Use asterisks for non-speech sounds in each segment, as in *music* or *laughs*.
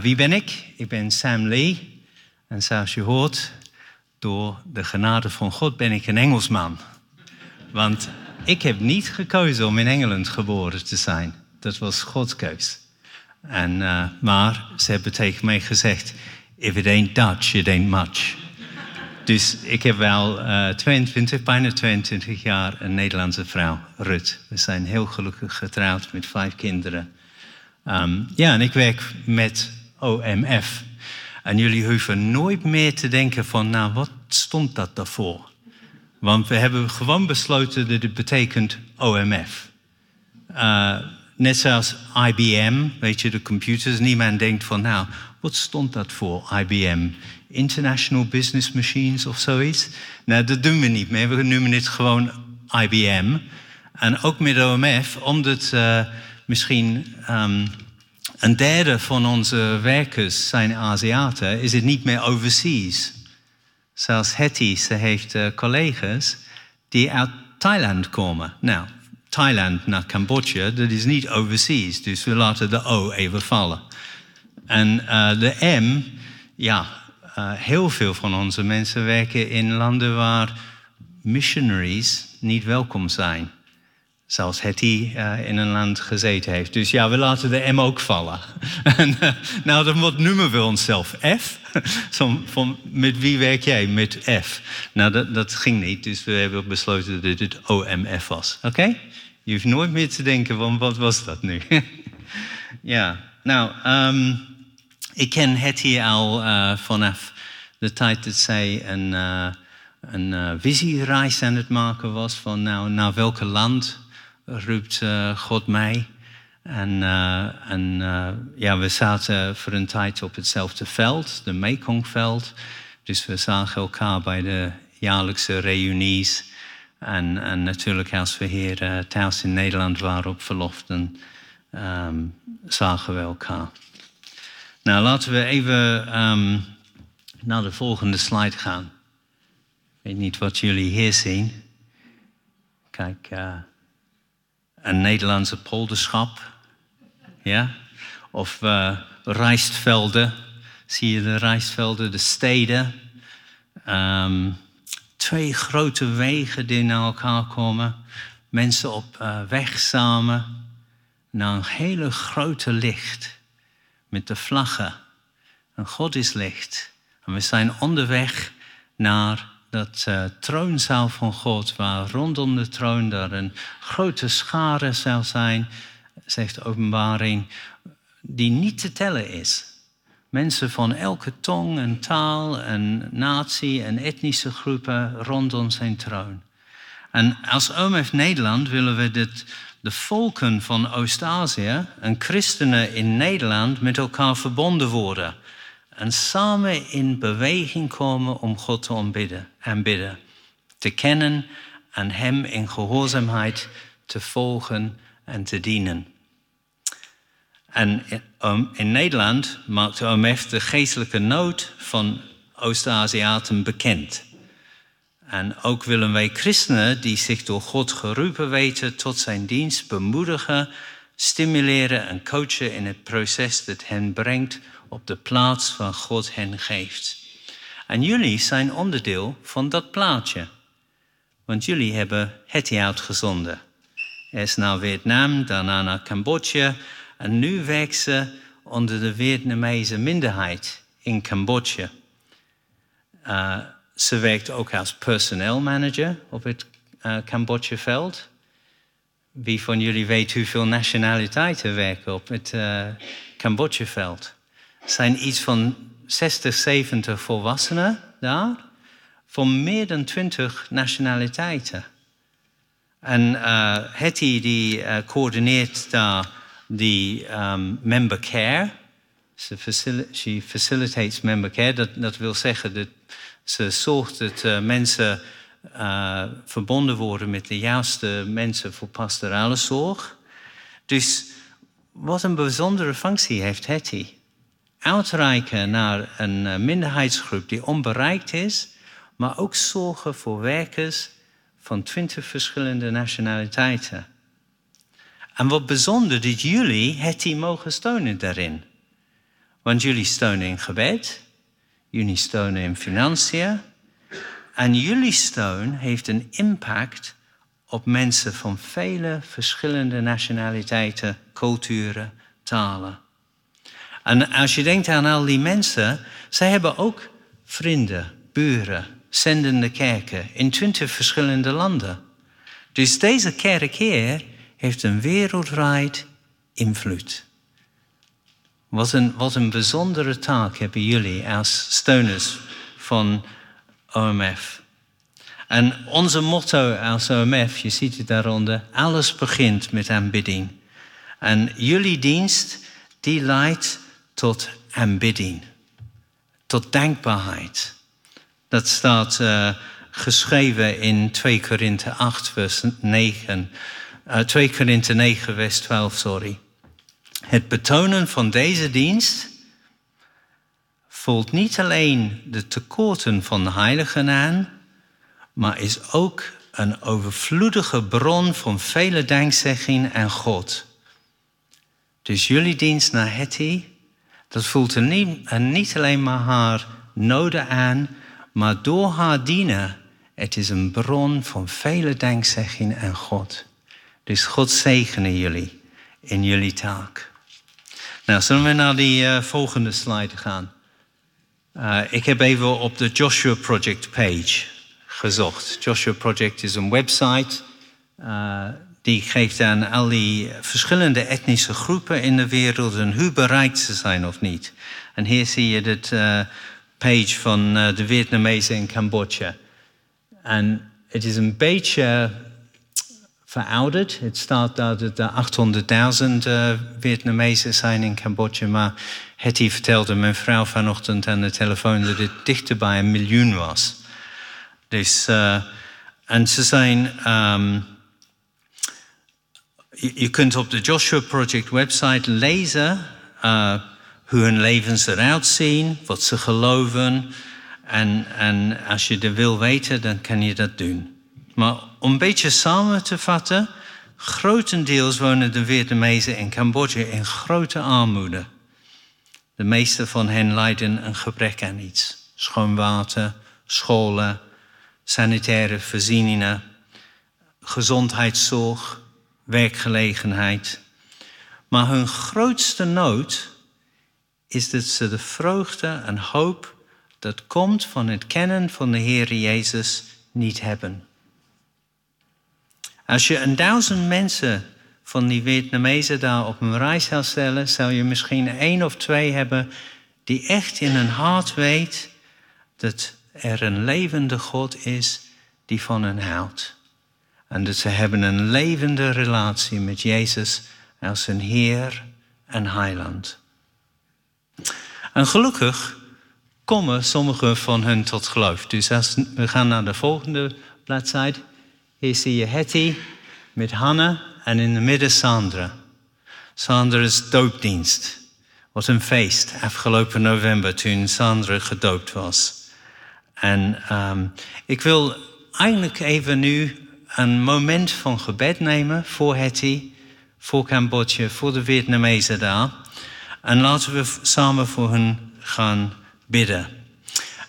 Wie ben ik? Ik ben Sam Lee. En zoals je hoort, door de genade van God ben ik een Engelsman. Want ik heb niet gekozen om in Engeland geboren te zijn. Dat was Gods keus. En, uh, maar ze hebben tegen mij gezegd: If it ain't Dutch, it ain't much. dus ik heb wel uh, 22, bijna 22 jaar een Nederlandse vrouw, Rut. We zijn heel gelukkig getrouwd met vijf kinderen. Um, ja, en ik werk met OMF. En jullie hoeven nooit meer te denken van, nou, wat stond dat daarvoor? Want we hebben gewoon besloten dat het betekent OMF. Uh, net zoals IBM, weet je, de computers. Niemand denkt van, nou, wat stond dat voor, IBM? International Business Machines of zoiets? Nou, dat doen we niet meer. We noemen het gewoon IBM. En ook met OMF, omdat uh, misschien um, een derde van onze werkers zijn Aziaten, is het niet meer overseas. Zelfs Hetty, ze heeft uh, collega's die uit Thailand komen. Nou, Thailand naar Cambodja, dat is niet overseas, dus we laten de O even vallen. En uh, de M, ja, uh, heel veel van onze mensen werken in landen waar missionaries niet welkom zijn. Zelfs Hetty uh, in een land gezeten heeft. Dus ja, we laten de M ook vallen. *laughs* en, uh, nou, dan wat noemen we onszelf? F? *laughs* Som, van, met wie werk jij? Met F. Nou, dat, dat, ging niet, dus we hebben besloten dat het OMF was. Oké? Je hoeft nooit meer te denken van, wat was dat nu? *laughs* ja, nou, um, ik ken Hetty al uh, vanaf de tijd dat zij een, een visiereis aan het maken was. Van nou, naar welke land roept uh, God mij. En, uh, en uh, ja, we zaten voor een tijd op hetzelfde veld, de Mekongveld. Dus we zagen elkaar bij de jaarlijkse reunies. En, en natuurlijk als we hier thuis in Nederland waren op verlof, dan um, zagen we elkaar. Nou, laten we even um, naar de volgende slide gaan. Ik weet niet wat jullie hier zien. Kijk, een Nederlandse polderschap. Ja? Of uh, rijstvelden. Zie je de rijstvelden, de steden. Um, twee grote wegen die naar elkaar komen. Mensen op uh, weg samen. Naar een hele grote licht. Met de vlaggen. En God is licht. En we zijn onderweg naar dat uh, troonzaal van God, waar rondom de troon daar een grote schare zal zijn, zegt de openbaring, die niet te tellen is. Mensen van elke tong en taal en natie en etnische groepen rondom zijn troon. En als OMF Nederland willen we dit, de volken van Oost-Azië en christenen in Nederland met elkaar verbonden worden en samen in beweging komen om God te aanbidden, aanbidden te kennen en Hem in gehoorzaamheid te volgen en te dienen. En in Nederland maakt OMF de geestelijke nood van Oost-Aziaten bekend. En ook willen wij christenen die zich door God geroepen weten tot zijn dienst bemoedigen, stimuleren en coachen in het proces dat hen brengt op de plaats waar God hen geeft. En jullie zijn onderdeel van dat plaatje. Want jullie hebben Hetty uitgezonden. Eerst naar Vietnam, daarna naar Cambodja. En nu werkt ze onder de Vietnamese minderheid in Cambodja. Uh, ze werkt ook als personeelmanager op het uh, Cambodja-veld. Wie van jullie weet hoeveel nationaliteiten werken op het uh, Cambodja-veld? Zijn iets van 60, 70 volwassenen daar, van meer dan 20 nationaliteiten. En uh, Hetty die uh, coördineert daar die um, member care. Ze facil facilitates member care. Dat, wil zeggen dat ze zorgt dat uh, mensen verbonden worden met de juiste mensen voor pastorale zorg. Dus wat een bijzondere functie heeft Hetty uitreiken naar een eh, minderheidsgroep die onbereikt is, maar ook zorgen voor werkers van twintig verschillende nationaliteiten. En wat bijzonder dat jullie het mogen steunen daarin. Want jullie steunen in gebed, jullie steunen in financiën. En jullie steun heeft een impact op mensen van vele verschillende nationaliteiten, culturen, talen. En als je denkt aan al die mensen, zij hebben ook vrienden, buren, zendende kerken in twintig verschillende landen. Dus deze kerk hier heeft een wereldwijd invloed. Wat een, wat een bijzondere taak hebben jullie als steuners van OMF. En onze motto als OMF, je ziet het daaronder, alles begint met aanbidding. En jullie dienst, die leidt tot aanbidding, tot dankbaarheid. Dat staat uh, geschreven in 2 Korinthe 8, vers 9. Uh, 2 Korinthe 9, vers 12, sorry. Het betonen van deze dienst voelt niet alleen de tekorten van de heiligen aan, maar is ook een overvloedige bron van vele dankzegging aan God. Dus jullie dienst naar Hetty, dat voelt er niet, er niet alleen maar haar noden aan, maar door haar dienen, het is een bron van vele dankzegging aan God. Dus God zegene jullie in jullie taak. Nou, zullen we naar die uh, volgende slide gaan? Uh, ik heb even op de Joshua Project page gezocht. Joshua Project is een website die geeft aan al die verschillende etnische groepen in de wereld en hoe bereikt ze zijn of niet. En hier zie je de uh, page van uh, de Vietnamezen in Cambodja. En het is een beetje verouderd. Het staat dat er 800.000 uh, Vietnamezen zijn in Cambodja, maar Hetty vertelde mijn vrouw vanochtend aan de telefoon dat het dichter bij een miljoen was. Dus, en ze zijn. Um, je, kunt op de Joshua Project website lezen uh, hoe hun levens eruit zien, wat ze geloven. En, en als je er wil weten, dan kan je dat doen. Maar om een beetje samen te vatten, grotendeels wonen de Vietnamezen in Cambodja in grote armoede. De meeste van hen lijden een gebrek aan iets. Schoon water, scholen, sanitaire voorzieningen, gezondheidszorg, werkgelegenheid. Maar hun grootste nood is dat ze de vreugde en hoop dat komt van het kennen van de Heer Jezus niet hebben. Als je een duizend mensen van die Vietnamezen daar op een rij zou stellen, zou je misschien één of twee hebben die echt in hun hart weet dat er een levende God is die van hen houdt. En dat ze hebben een levende relatie met Jezus als een Heer en Heiland. En gelukkig komen sommigen van hen tot geloof. Dus we gaan naar de volgende bladzijde. Hier zie je Hetty met Hanna en in de midden Sandra. Sandra is doopdienst. Wat een feest afgelopen november toen Sandra gedoopt was. En um, ik wil eigenlijk even nu een moment van gebed nemen voor Hetty, voor Cambodja, voor de Vietnamezen daar. En laten we samen voor hen gaan bidden.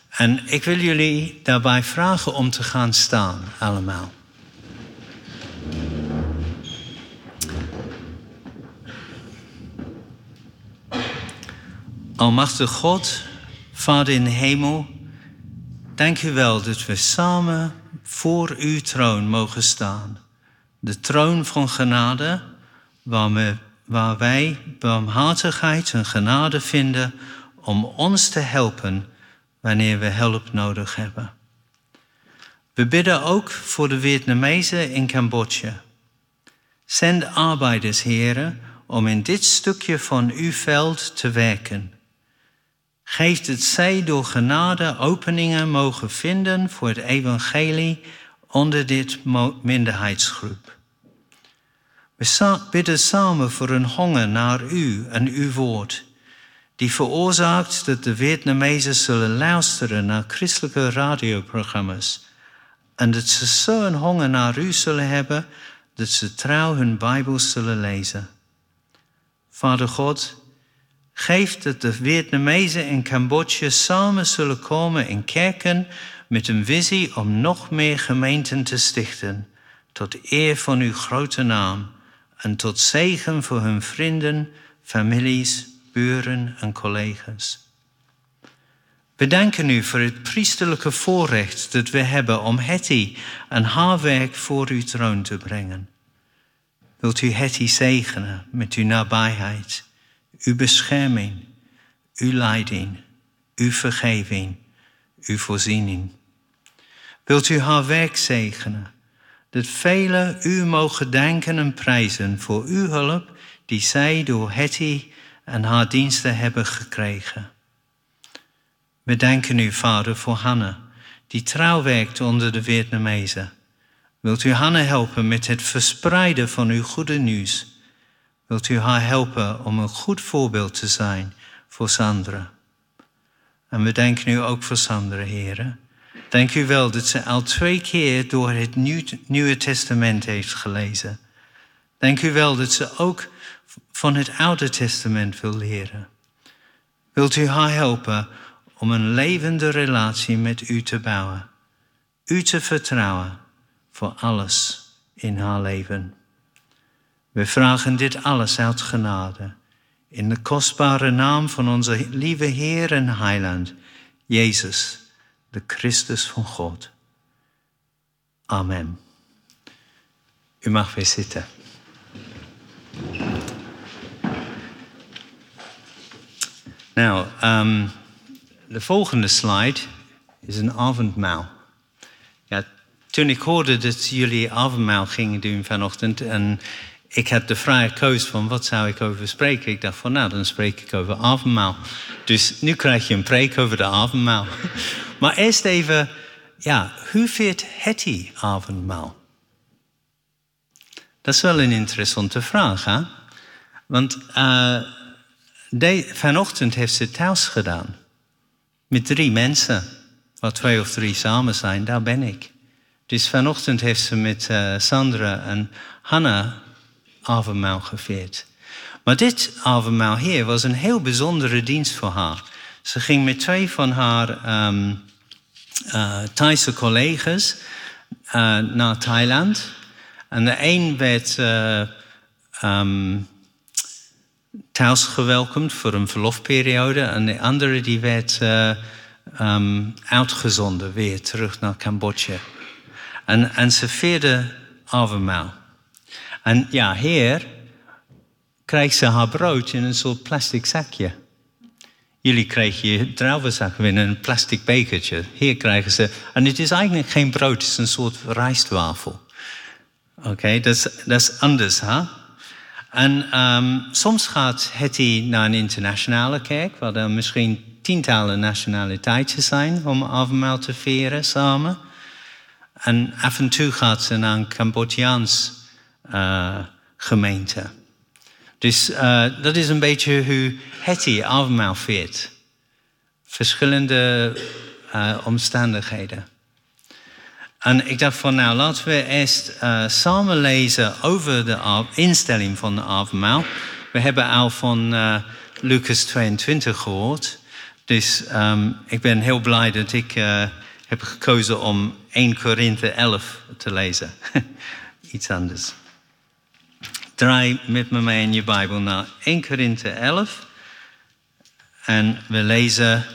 En ik wil jullie daarbij vragen om te gaan staan, allemaal. Almachtig God, Vader in de hemel, dank u wel dat we samen voor uw troon mogen staan. De troon van genade, waar, we, waar wij barmhartigheid en genade vinden om ons te helpen wanneer we hulp nodig hebben. We bidden ook voor de Vietnamezen in Cambodja. Zend arbeiders, heren, om in dit stukje van uw veld te werken. Geeft het zij door genade openingen mogen vinden voor het evangelie onder dit minderheidsgroep. We bidden samen voor een honger naar u en uw woord, die veroorzaakt dat de Vietnamezen zullen luisteren naar christelijke radioprogramma's en dat ze zo'n honger naar u zullen hebben dat ze trouw hun Bijbel zullen lezen. Vader God, Geef dat de Vietnamezen in Cambodja samen zullen komen in kerken met een visie om nog meer gemeenten te stichten, tot eer van uw grote naam en tot zegen voor hun vrienden, families, buren en collega's. We danken u voor het priesterlijke voorrecht dat we hebben om Hetty en haar werk voor uw troon te brengen. Wilt u Hetty zegenen met uw nabijheid, uw bescherming, uw leiding, uw vergeving, uw voorziening. Wilt u haar werk zegenen, dat velen u mogen danken en prijzen voor uw hulp die zij door Hetty en haar diensten hebben gekregen. We danken u, Vader, voor Hanne, die trouw werkt onder de Vietnamezen. Wilt u Hanne helpen met het verspreiden van uw goede nieuws? Wilt u haar helpen om een goed voorbeeld te zijn voor Sandra? En we danken u ook voor Sandra, heren. Dank u wel dat ze al twee keer door het Nieuwe Testament heeft gelezen. Dank u wel dat ze ook van het Oude Testament wil leren. Wilt u haar helpen om een levende relatie met u te bouwen, u te vertrouwen voor alles in haar leven. We vragen dit alles uit genade, in de kostbare naam van onze lieve Heer en Heiland, Jezus, de Christus van God. Amen. U mag weer zitten. Nou, um, de volgende slide is een avondmaal. Ja, toen ik hoorde dat jullie avondmaal gingen doen vanochtend en ik had de vrije keus van wat zou ik over spreken. Ik dacht van nou, dan spreek ik over avondmaal. Dus nu krijg je een preek over de avondmaal. *laughs* Maar eerst even, ja, hoe viert Hetty avondmaal? Dat is wel een interessante vraag, hè? Want uh, vanochtend heeft ze thuis gedaan. Met drie mensen. Waar twee of drie samen zijn, daar ben ik. Dus vanochtend heeft ze met uh, Sandra en Hanna avondmaal gevierd. Maar dit avondmaal hier was een heel bijzondere dienst voor haar. Ze ging met twee van haar um, Thaise collega's uh, naar Thailand. En de een werd uh, um, thuis gewelkomd voor een verlofperiode. En de andere die werd um, uitgezonden weer terug naar Cambodja. En, en ze vierde avondmaal. En ja, hier krijgt ze haar brood in een soort plastic zakje. Jullie kregen je druivenzak in een plastic bekertje. Hier krijgen ze. En het is eigenlijk geen brood, het is een soort rijstwafel. Oké, dat, is anders, hè? En um, soms gaat Hetty naar een internationale kerk, waar er misschien tientallen nationaliteiten zijn om avondmaal te vieren samen. En af en toe gaat ze naar een Cambodjaans gemeente. Dus uh, dat is een beetje hoe Hetty avondmaal viert. Verschillende uh, omstandigheden. En ik dacht van nou laten we eerst samen lezen over de instelling van de avondmaal. We hebben al van Lucas 22 gehoord. Dus um, ik ben heel blij dat ik heb gekozen om 1 Korinthe 11 te lezen. *laughs* Iets anders. Draai met me mee in je Bijbel naar 1 Korinthe 11. En we lezen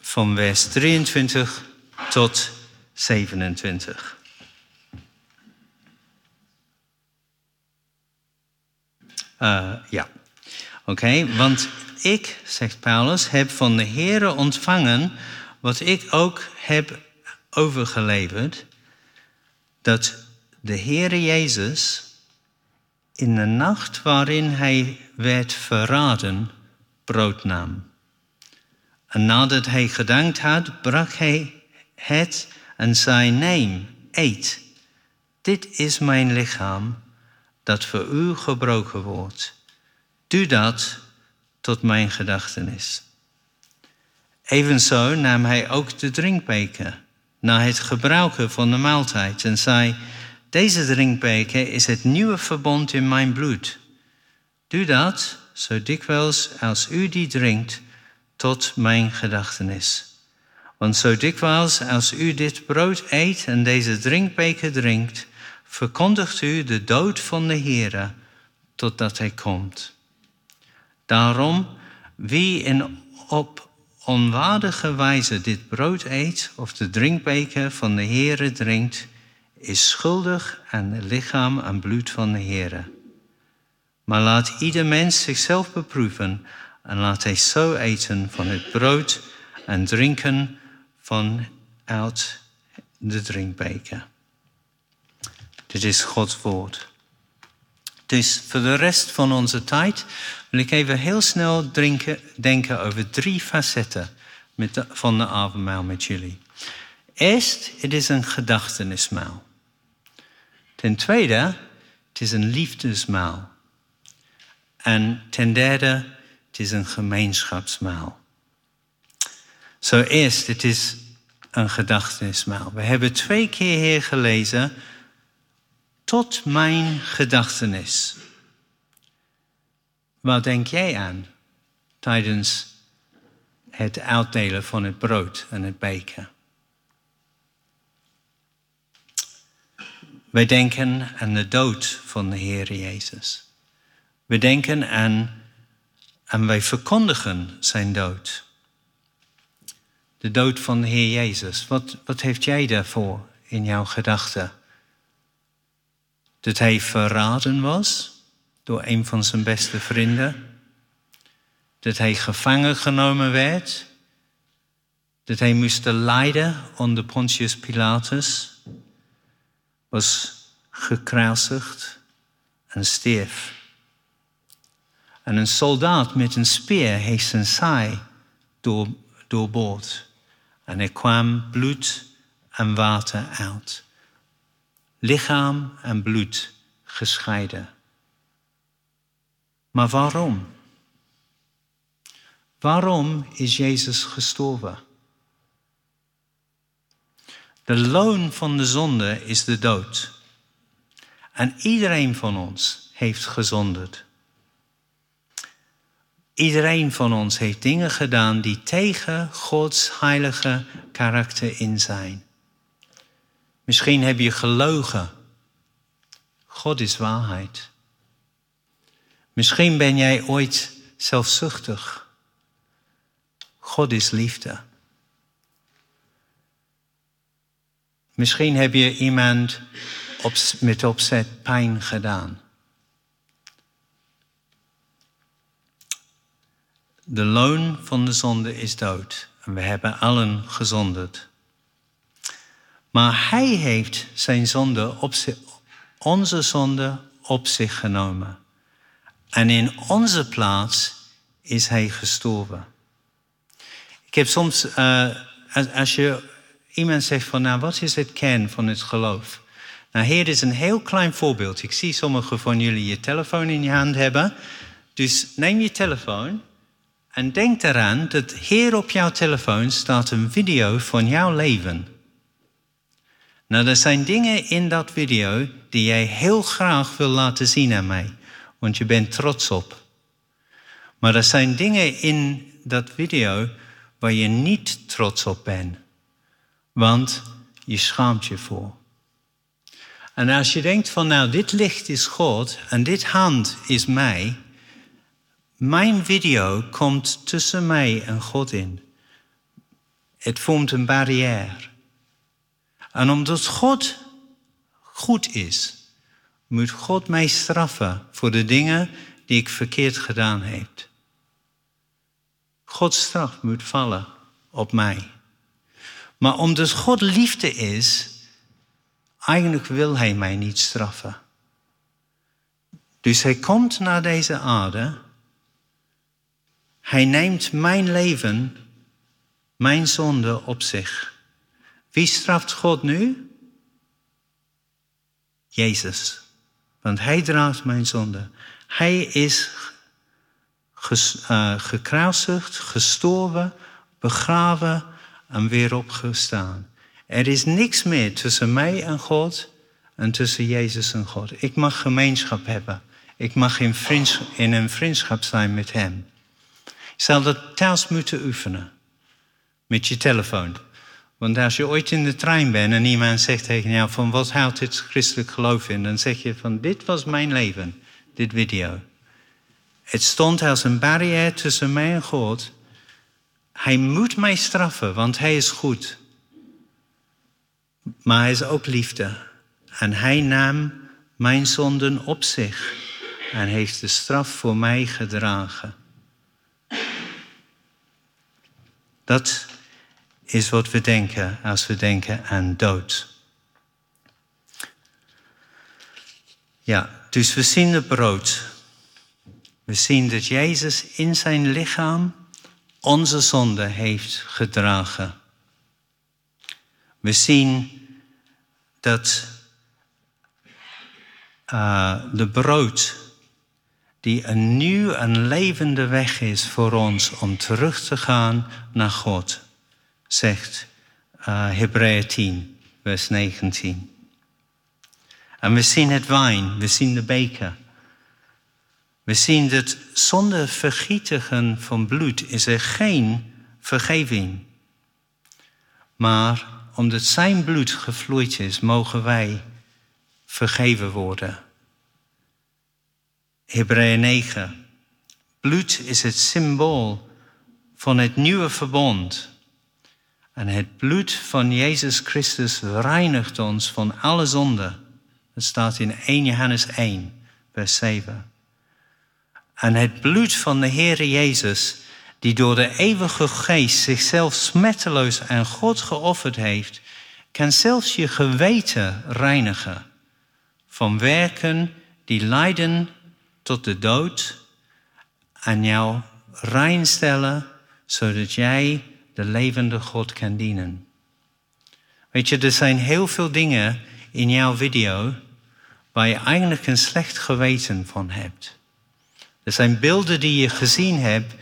van vers 23 tot 27. Uh, ja, oké, want ik, zegt Paulus, heb van de Heere ontvangen wat ik ook heb overgeleverd. Dat de Heere Jezus in de nacht waarin hij werd verraden, brood nam. En nadat hij gedankt had, brak hij het en zei: Neem, eet. Dit is mijn lichaam, dat voor u gebroken wordt. Doe dat tot mijn gedachtenis. Evenzo nam hij ook de drinkbeker na het gebruiken van de maaltijd en zei: Deze drinkbeker is het nieuwe verbond in mijn bloed. Doe dat zo dikwijls als u die drinkt, tot mijn gedachtenis. Want zo dikwijls als u dit brood eet en deze drinkbeker drinkt, verkondigt u de dood van de Heere totdat hij komt. Daarom, wie in op onwaardige wijze dit brood eet of de drinkbeker van de Heere drinkt, is schuldig aan lichaam en bloed van de Heere. Maar laat ieder mens zichzelf beproeven en laat hij zo eten van het brood en drinken vanuit de drinkbeker. Dit is Gods woord. Dus voor de rest van onze tijd wil ik even heel snel drinken, denken over drie facetten met van de avondmaal met jullie. Eerst, het is een gedachtenismaal. Ten tweede, het is een liefdesmaal. En ten derde, het is een gemeenschapsmaal. Zo eerst, het is een gedachtenismaal. We hebben twee keer hier gelezen, tot mijn gedachtenis. Wat denk jij aan tijdens het uitdelen van het brood en het beker? Wij denken aan de dood van de Heer Jezus. We denken aan en wij verkondigen zijn dood. De dood van de Heer Jezus. Wat, wat heeft jij daarvoor in jouw gedachten? Dat hij verraden was door een van zijn beste vrienden. Dat hij gevangen genomen werd. Dat hij moest lijden onder Pontius Pilatus. Was gekruisigd en stierf. En een soldaat met een speer heeft zijn saai door, doorboord. En er kwam bloed en water uit. Lichaam en bloed gescheiden. Maar waarom? Waarom is Jezus gestorven? De loon van de zonde is de dood. En iedereen van ons heeft gezonderd. Iedereen van ons heeft dingen gedaan die tegen Gods heilige karakter in zijn. Misschien heb je gelogen. God is waarheid. Misschien ben jij ooit zelfzuchtig. God is liefde. Misschien heb je iemand op, met opzet pijn gedaan. De loon van de zonde is dood. En we hebben allen gezonderd. Maar hij heeft zijn zonde op zich, onze zonde op zich genomen. En in onze plaats is hij gestorven. Ik heb soms, uh, als je iemand zegt van, nou, wat is het kern van het geloof? Nou, hier is een heel klein voorbeeld. Ik zie sommigen van jullie je telefoon in je hand hebben. Dus neem je telefoon en denk eraan dat hier op jouw telefoon staat een video van jouw leven. Nou, er zijn dingen in dat video die jij heel graag wil laten zien aan mij, want je bent trots op. Maar er zijn dingen in dat video waar je niet trots op bent, want je schaamt je voor. En als je denkt van nou, dit licht is God en dit hand is mij, mijn video komt tussen mij en God in. Het vormt een barrière. En omdat God goed is, moet God mij straffen voor de dingen die ik verkeerd gedaan heb. Gods straf moet vallen op mij. Maar omdat God liefde is, eigenlijk wil Hij mij niet straffen. Dus Hij komt naar deze aarde hij neemt mijn leven, mijn zonde op zich. Wie straft God nu? Jezus. Want hij draagt mijn zonde. Hij is uh, gekruisigd, gestorven, begraven en weer opgestaan. Er is niks meer tussen mij en God en tussen Jezus en God. Ik mag gemeenschap hebben. Ik mag in, vriends, in een vriendschap zijn met Hem. Je zal dat thuis moeten oefenen. Met je telefoon. Want als je ooit in de trein bent en iemand zegt tegen jou van wat houdt dit christelijk geloof in, dan zeg je van dit was mijn leven, dit video. Het stond als een barrière tussen mij en God. Hij moet mij straffen, want hij is goed. Maar hij is ook liefde. En hij nam mijn zonden op zich en heeft de straf voor mij gedragen. Dat is wat we denken als we denken aan dood. Ja, dus we zien het brood. We zien dat Jezus in zijn lichaam onze zonde heeft gedragen. We zien dat uh, de brood, die een nieuw en levende weg is voor ons om terug te gaan naar God, zegt uh, Hebreeën 10, vers 19. En we zien het wijn, we zien de beker. We zien dat zonder vergietigen van bloed is er geen vergeving. Maar omdat zijn bloed gevloeid is, mogen wij vergeven worden. Hebreeën 9. Bloed is het symbool van het nieuwe verbond. En het bloed van Jezus Christus reinigt ons van alle zonde. Dat staat in 1 Johannes 1, vers 7. En het bloed van de Heer Jezus, die door de eeuwige geest zichzelf smetteloos aan God geofferd heeft, kan zelfs je geweten reinigen van werken die leiden tot de dood en jou reinstellen, zodat jij de levende God kan dienen. Weet je, er zijn heel veel dingen in jouw video waar je eigenlijk een slecht geweten van hebt. Er zijn beelden die je gezien hebt,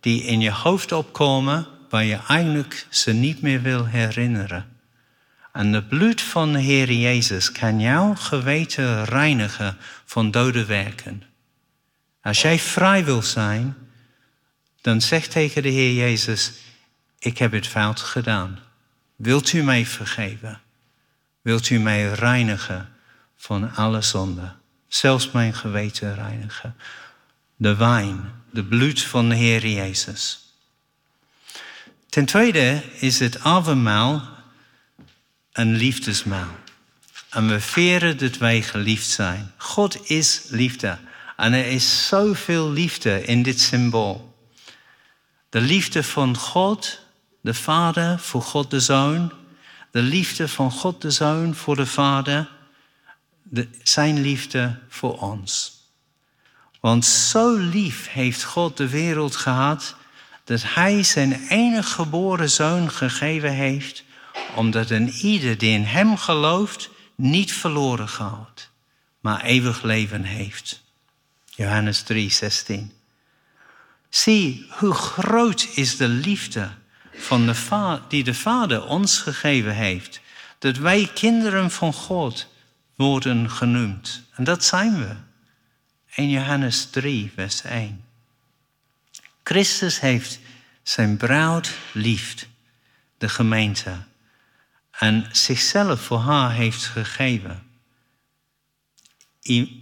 die in je hoofd opkomen, waar je eigenlijk ze niet meer wil herinneren. En het bloed van de Heer Jezus kan jouw geweten reinigen van dode werken. Als jij vrij wil zijn, dan zeg tegen de Heer Jezus, ik heb het fout gedaan. Wilt u mij vergeven? Wilt u mij reinigen van alle zonde? Zelfs mijn geweten reinigen de wijn, de bloed van de Heer Jezus. Ten tweede is het avondmaal een liefdesmaal. En we veren dat wij geliefd zijn. God is liefde. En er is zoveel liefde in dit symbool. De liefde van God, de Vader, voor God de Zoon. De liefde van God de Zoon voor de Vader. De, zijn liefde voor ons. Want zo lief heeft God de wereld gehad dat Hij zijn enige geboren zoon gegeven heeft, omdat een ieder die in Hem gelooft niet verloren gaat, maar eeuwig leven heeft. Johannes 3, 16. Zie hoe groot is de liefde van de die de Vader ons gegeven heeft, dat wij kinderen van God worden genoemd. En dat zijn we. 1 Johannes 3, vers 1. Christus heeft zijn bruid liefd, de gemeente, en zichzelf voor haar heeft gegeven.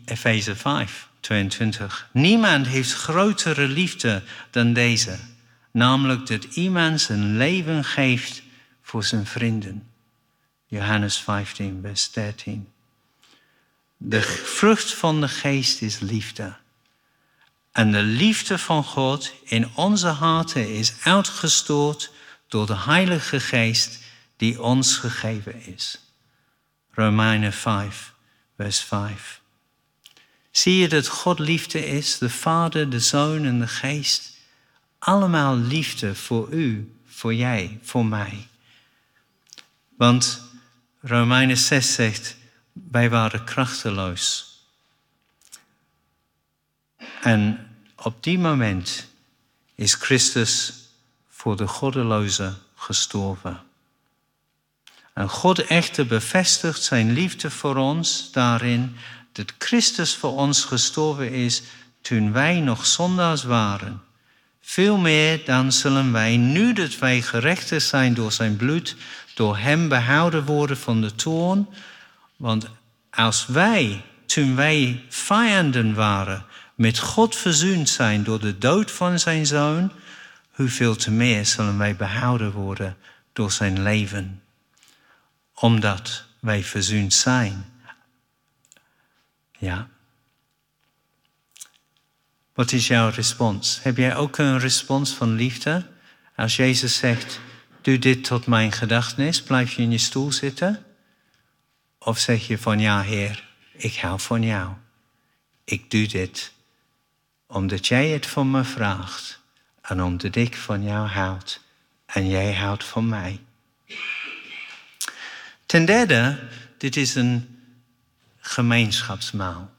Efeze 5, 22. Niemand heeft grotere liefde dan deze, namelijk dat iemand zijn leven geeft voor zijn vrienden. Johannes 15, vers 13. De vrucht van de geest is liefde. En de liefde van God in onze harten is uitgestoord door de Heilige Geest die ons gegeven is. Romeinen 5, vers 5. Zie je dat God liefde is, de Vader, de Zoon en de Geest? Allemaal liefde voor u, voor jij, voor mij. Want Romeinen 6 zegt, wij waren krachteloos. En op die moment is Christus voor de goddeloze gestorven. En God echter bevestigt zijn liefde voor ons daarin dat Christus voor ons gestorven is toen wij nog zondaars waren. Veel meer dan zullen wij, nu dat wij gerechtigd zijn door zijn bloed, door hem behouden worden van de toorn. Want als wij, toen wij vijanden waren, met God verzoend zijn door de dood van zijn zoon, hoeveel te meer zullen wij behouden worden door zijn leven. Omdat wij verzoend zijn. Ja. Wat is jouw respons? Heb jij ook een respons van liefde? Als Jezus zegt, doe dit tot mijn gedachtenis, blijf je in je stoel zitten? Of zeg je van, ja Heer, ik hou van jou. Ik doe dit omdat jij het van me vraagt en omdat ik van jou houd en jij houdt van mij. Ten derde, dit is een gemeenschapsmaal.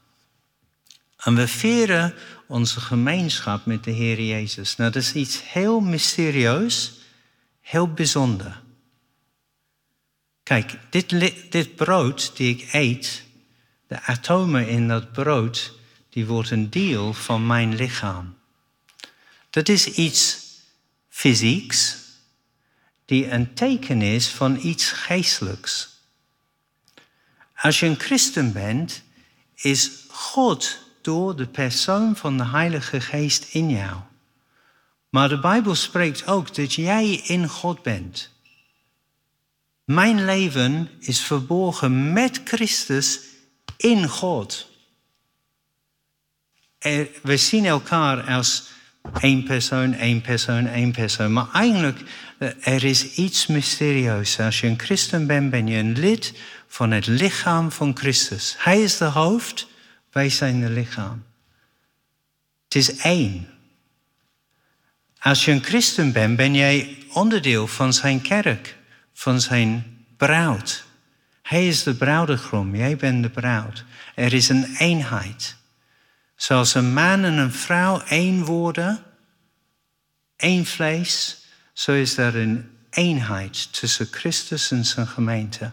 En we vieren onze gemeenschap met de Heer Jezus. Nou, dat is iets heel mysterieus, heel bijzonder. Kijk, dit, dit brood die ik eet, de atomen in dat brood, die wordt een deel van mijn lichaam. Dat is iets fysieks, die een teken is van iets geestelijks. Als je een christen bent, is God door de persoon van de Heilige Geest in jou. Maar de Bijbel spreekt ook dat jij in God bent. Mijn leven is verborgen met Christus in God. we zien elkaar als één persoon, één persoon, één persoon. Maar eigenlijk, eh, er is iets mysterieus. Als je een christen bent, ben je een lid van het lichaam van Christus. Hij is de hoofd, wij zijn de lichaam. Het is één. Als je een christen bent, ben jij onderdeel van zijn kerk, van zijn bruid. Hij is de bruidegom, jij bent de bruid. Er is een eenheid. Zoals een man en een vrouw één worden, één vlees, zo is er een eenheid tussen Christus en zijn gemeente.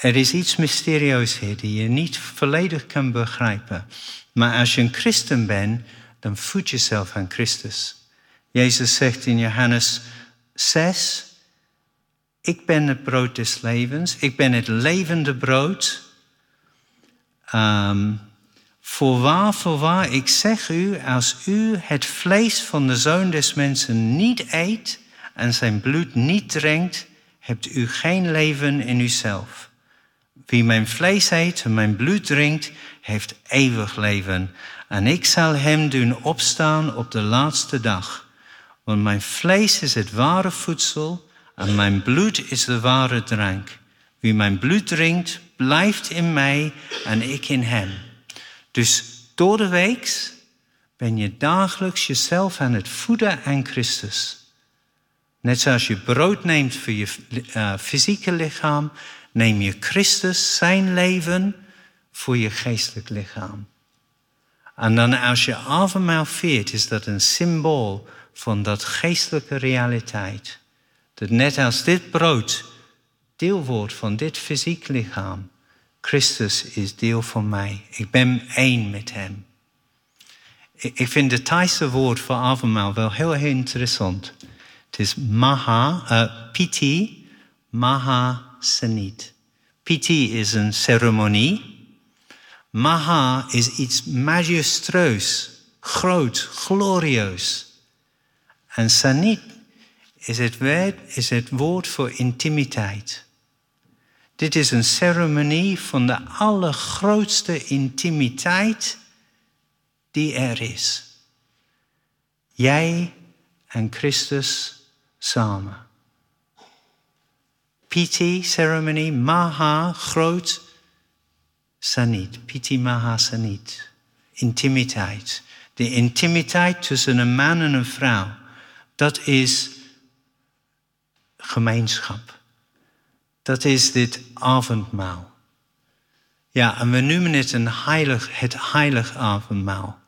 Er is iets mysterieus hier die je niet volledig kan begrijpen. Maar als je een christen bent, dan voed jezelf aan Christus. Jezus zegt in Johannes 6, ik ben het brood des levens, ik ben het levende brood. Um, voorwaar, voorwaar, ik zeg u, als u het vlees van de zoon des mensen niet eet en zijn bloed niet drinkt, hebt u geen leven in uzelf. Wie mijn vlees eet en mijn bloed drinkt, heeft eeuwig leven. En ik zal hem doen opstaan op de laatste dag. Want mijn vlees is het ware voedsel en mijn bloed is de ware drank. Wie mijn bloed drinkt, blijft in mij en ik in hem. Dus door de week ben je dagelijks jezelf aan het voeden aan Christus. Net zoals je brood neemt voor je uh, fysieke lichaam, neem je Christus, zijn leven, voor je geestelijk lichaam. En dan als je avondmaal viert, is dat een symbool van dat geestelijke realiteit. Dat net als dit brood deel wordt van dit fysiek lichaam, Christus is deel van mij. Ik ben één met hem. Ik vind het Thaise woord voor avondmaal wel heel, heel interessant. Het is maha, uh, piti, maha Sanit. Piti is een ceremonie. Maha is iets majestueus, groot, glorieus. En Sanit is het, woord, is voor intimiteit. Dit is een ceremonie van de allergrootste intimiteit die er is. Jij en Christus samen. Piti ceremony, Maha, groot, Sanit. Piti Maha Sanit. Intimiteit. De intimiteit tussen een man en een vrouw. Dat is gemeenschap. Dat is dit avondmaal. Ja, en we noemen het een heilig, het heilig avondmaal.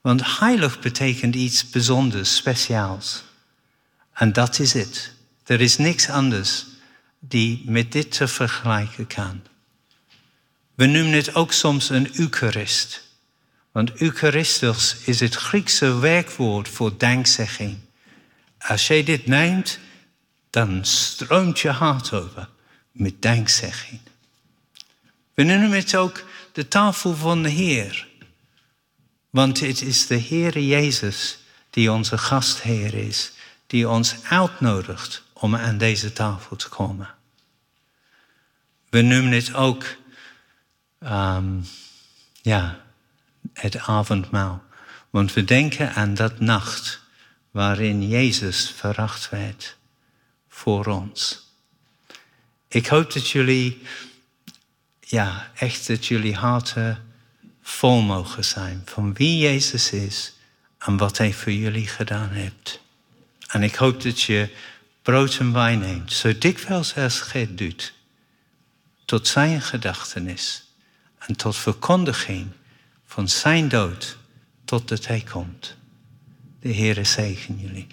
Want heilig betekent iets bijzonders, speciaals. En dat is het. Er is niks anders die met dit te vergelijken kan. We noemen het ook soms een Eucharist. Want Eucharistos is het Griekse werkwoord voor dankzegging. Als je dit neemt, dan stroomt je hart over met dankzegging. We noemen het ook de tafel van de Heer. Want het is de Heer Jezus die onze gastheer is, die ons uitnodigt om aan deze tafel te komen. We noemen het ook um, ja, het avondmaal. Want we denken aan dat nacht waarin Jezus veracht werd voor ons. Ik hoop dat jullie, ja, echt dat jullie harten vol mogen zijn van wie Jezus is en wat Hij voor jullie gedaan heeft. En ik hoop dat je brood en wijn neemt, zo dikwijls als het doet, tot Zijn gedachtenis en tot verkondiging van Zijn dood, totdat Hij komt. De Heere zegen jullie.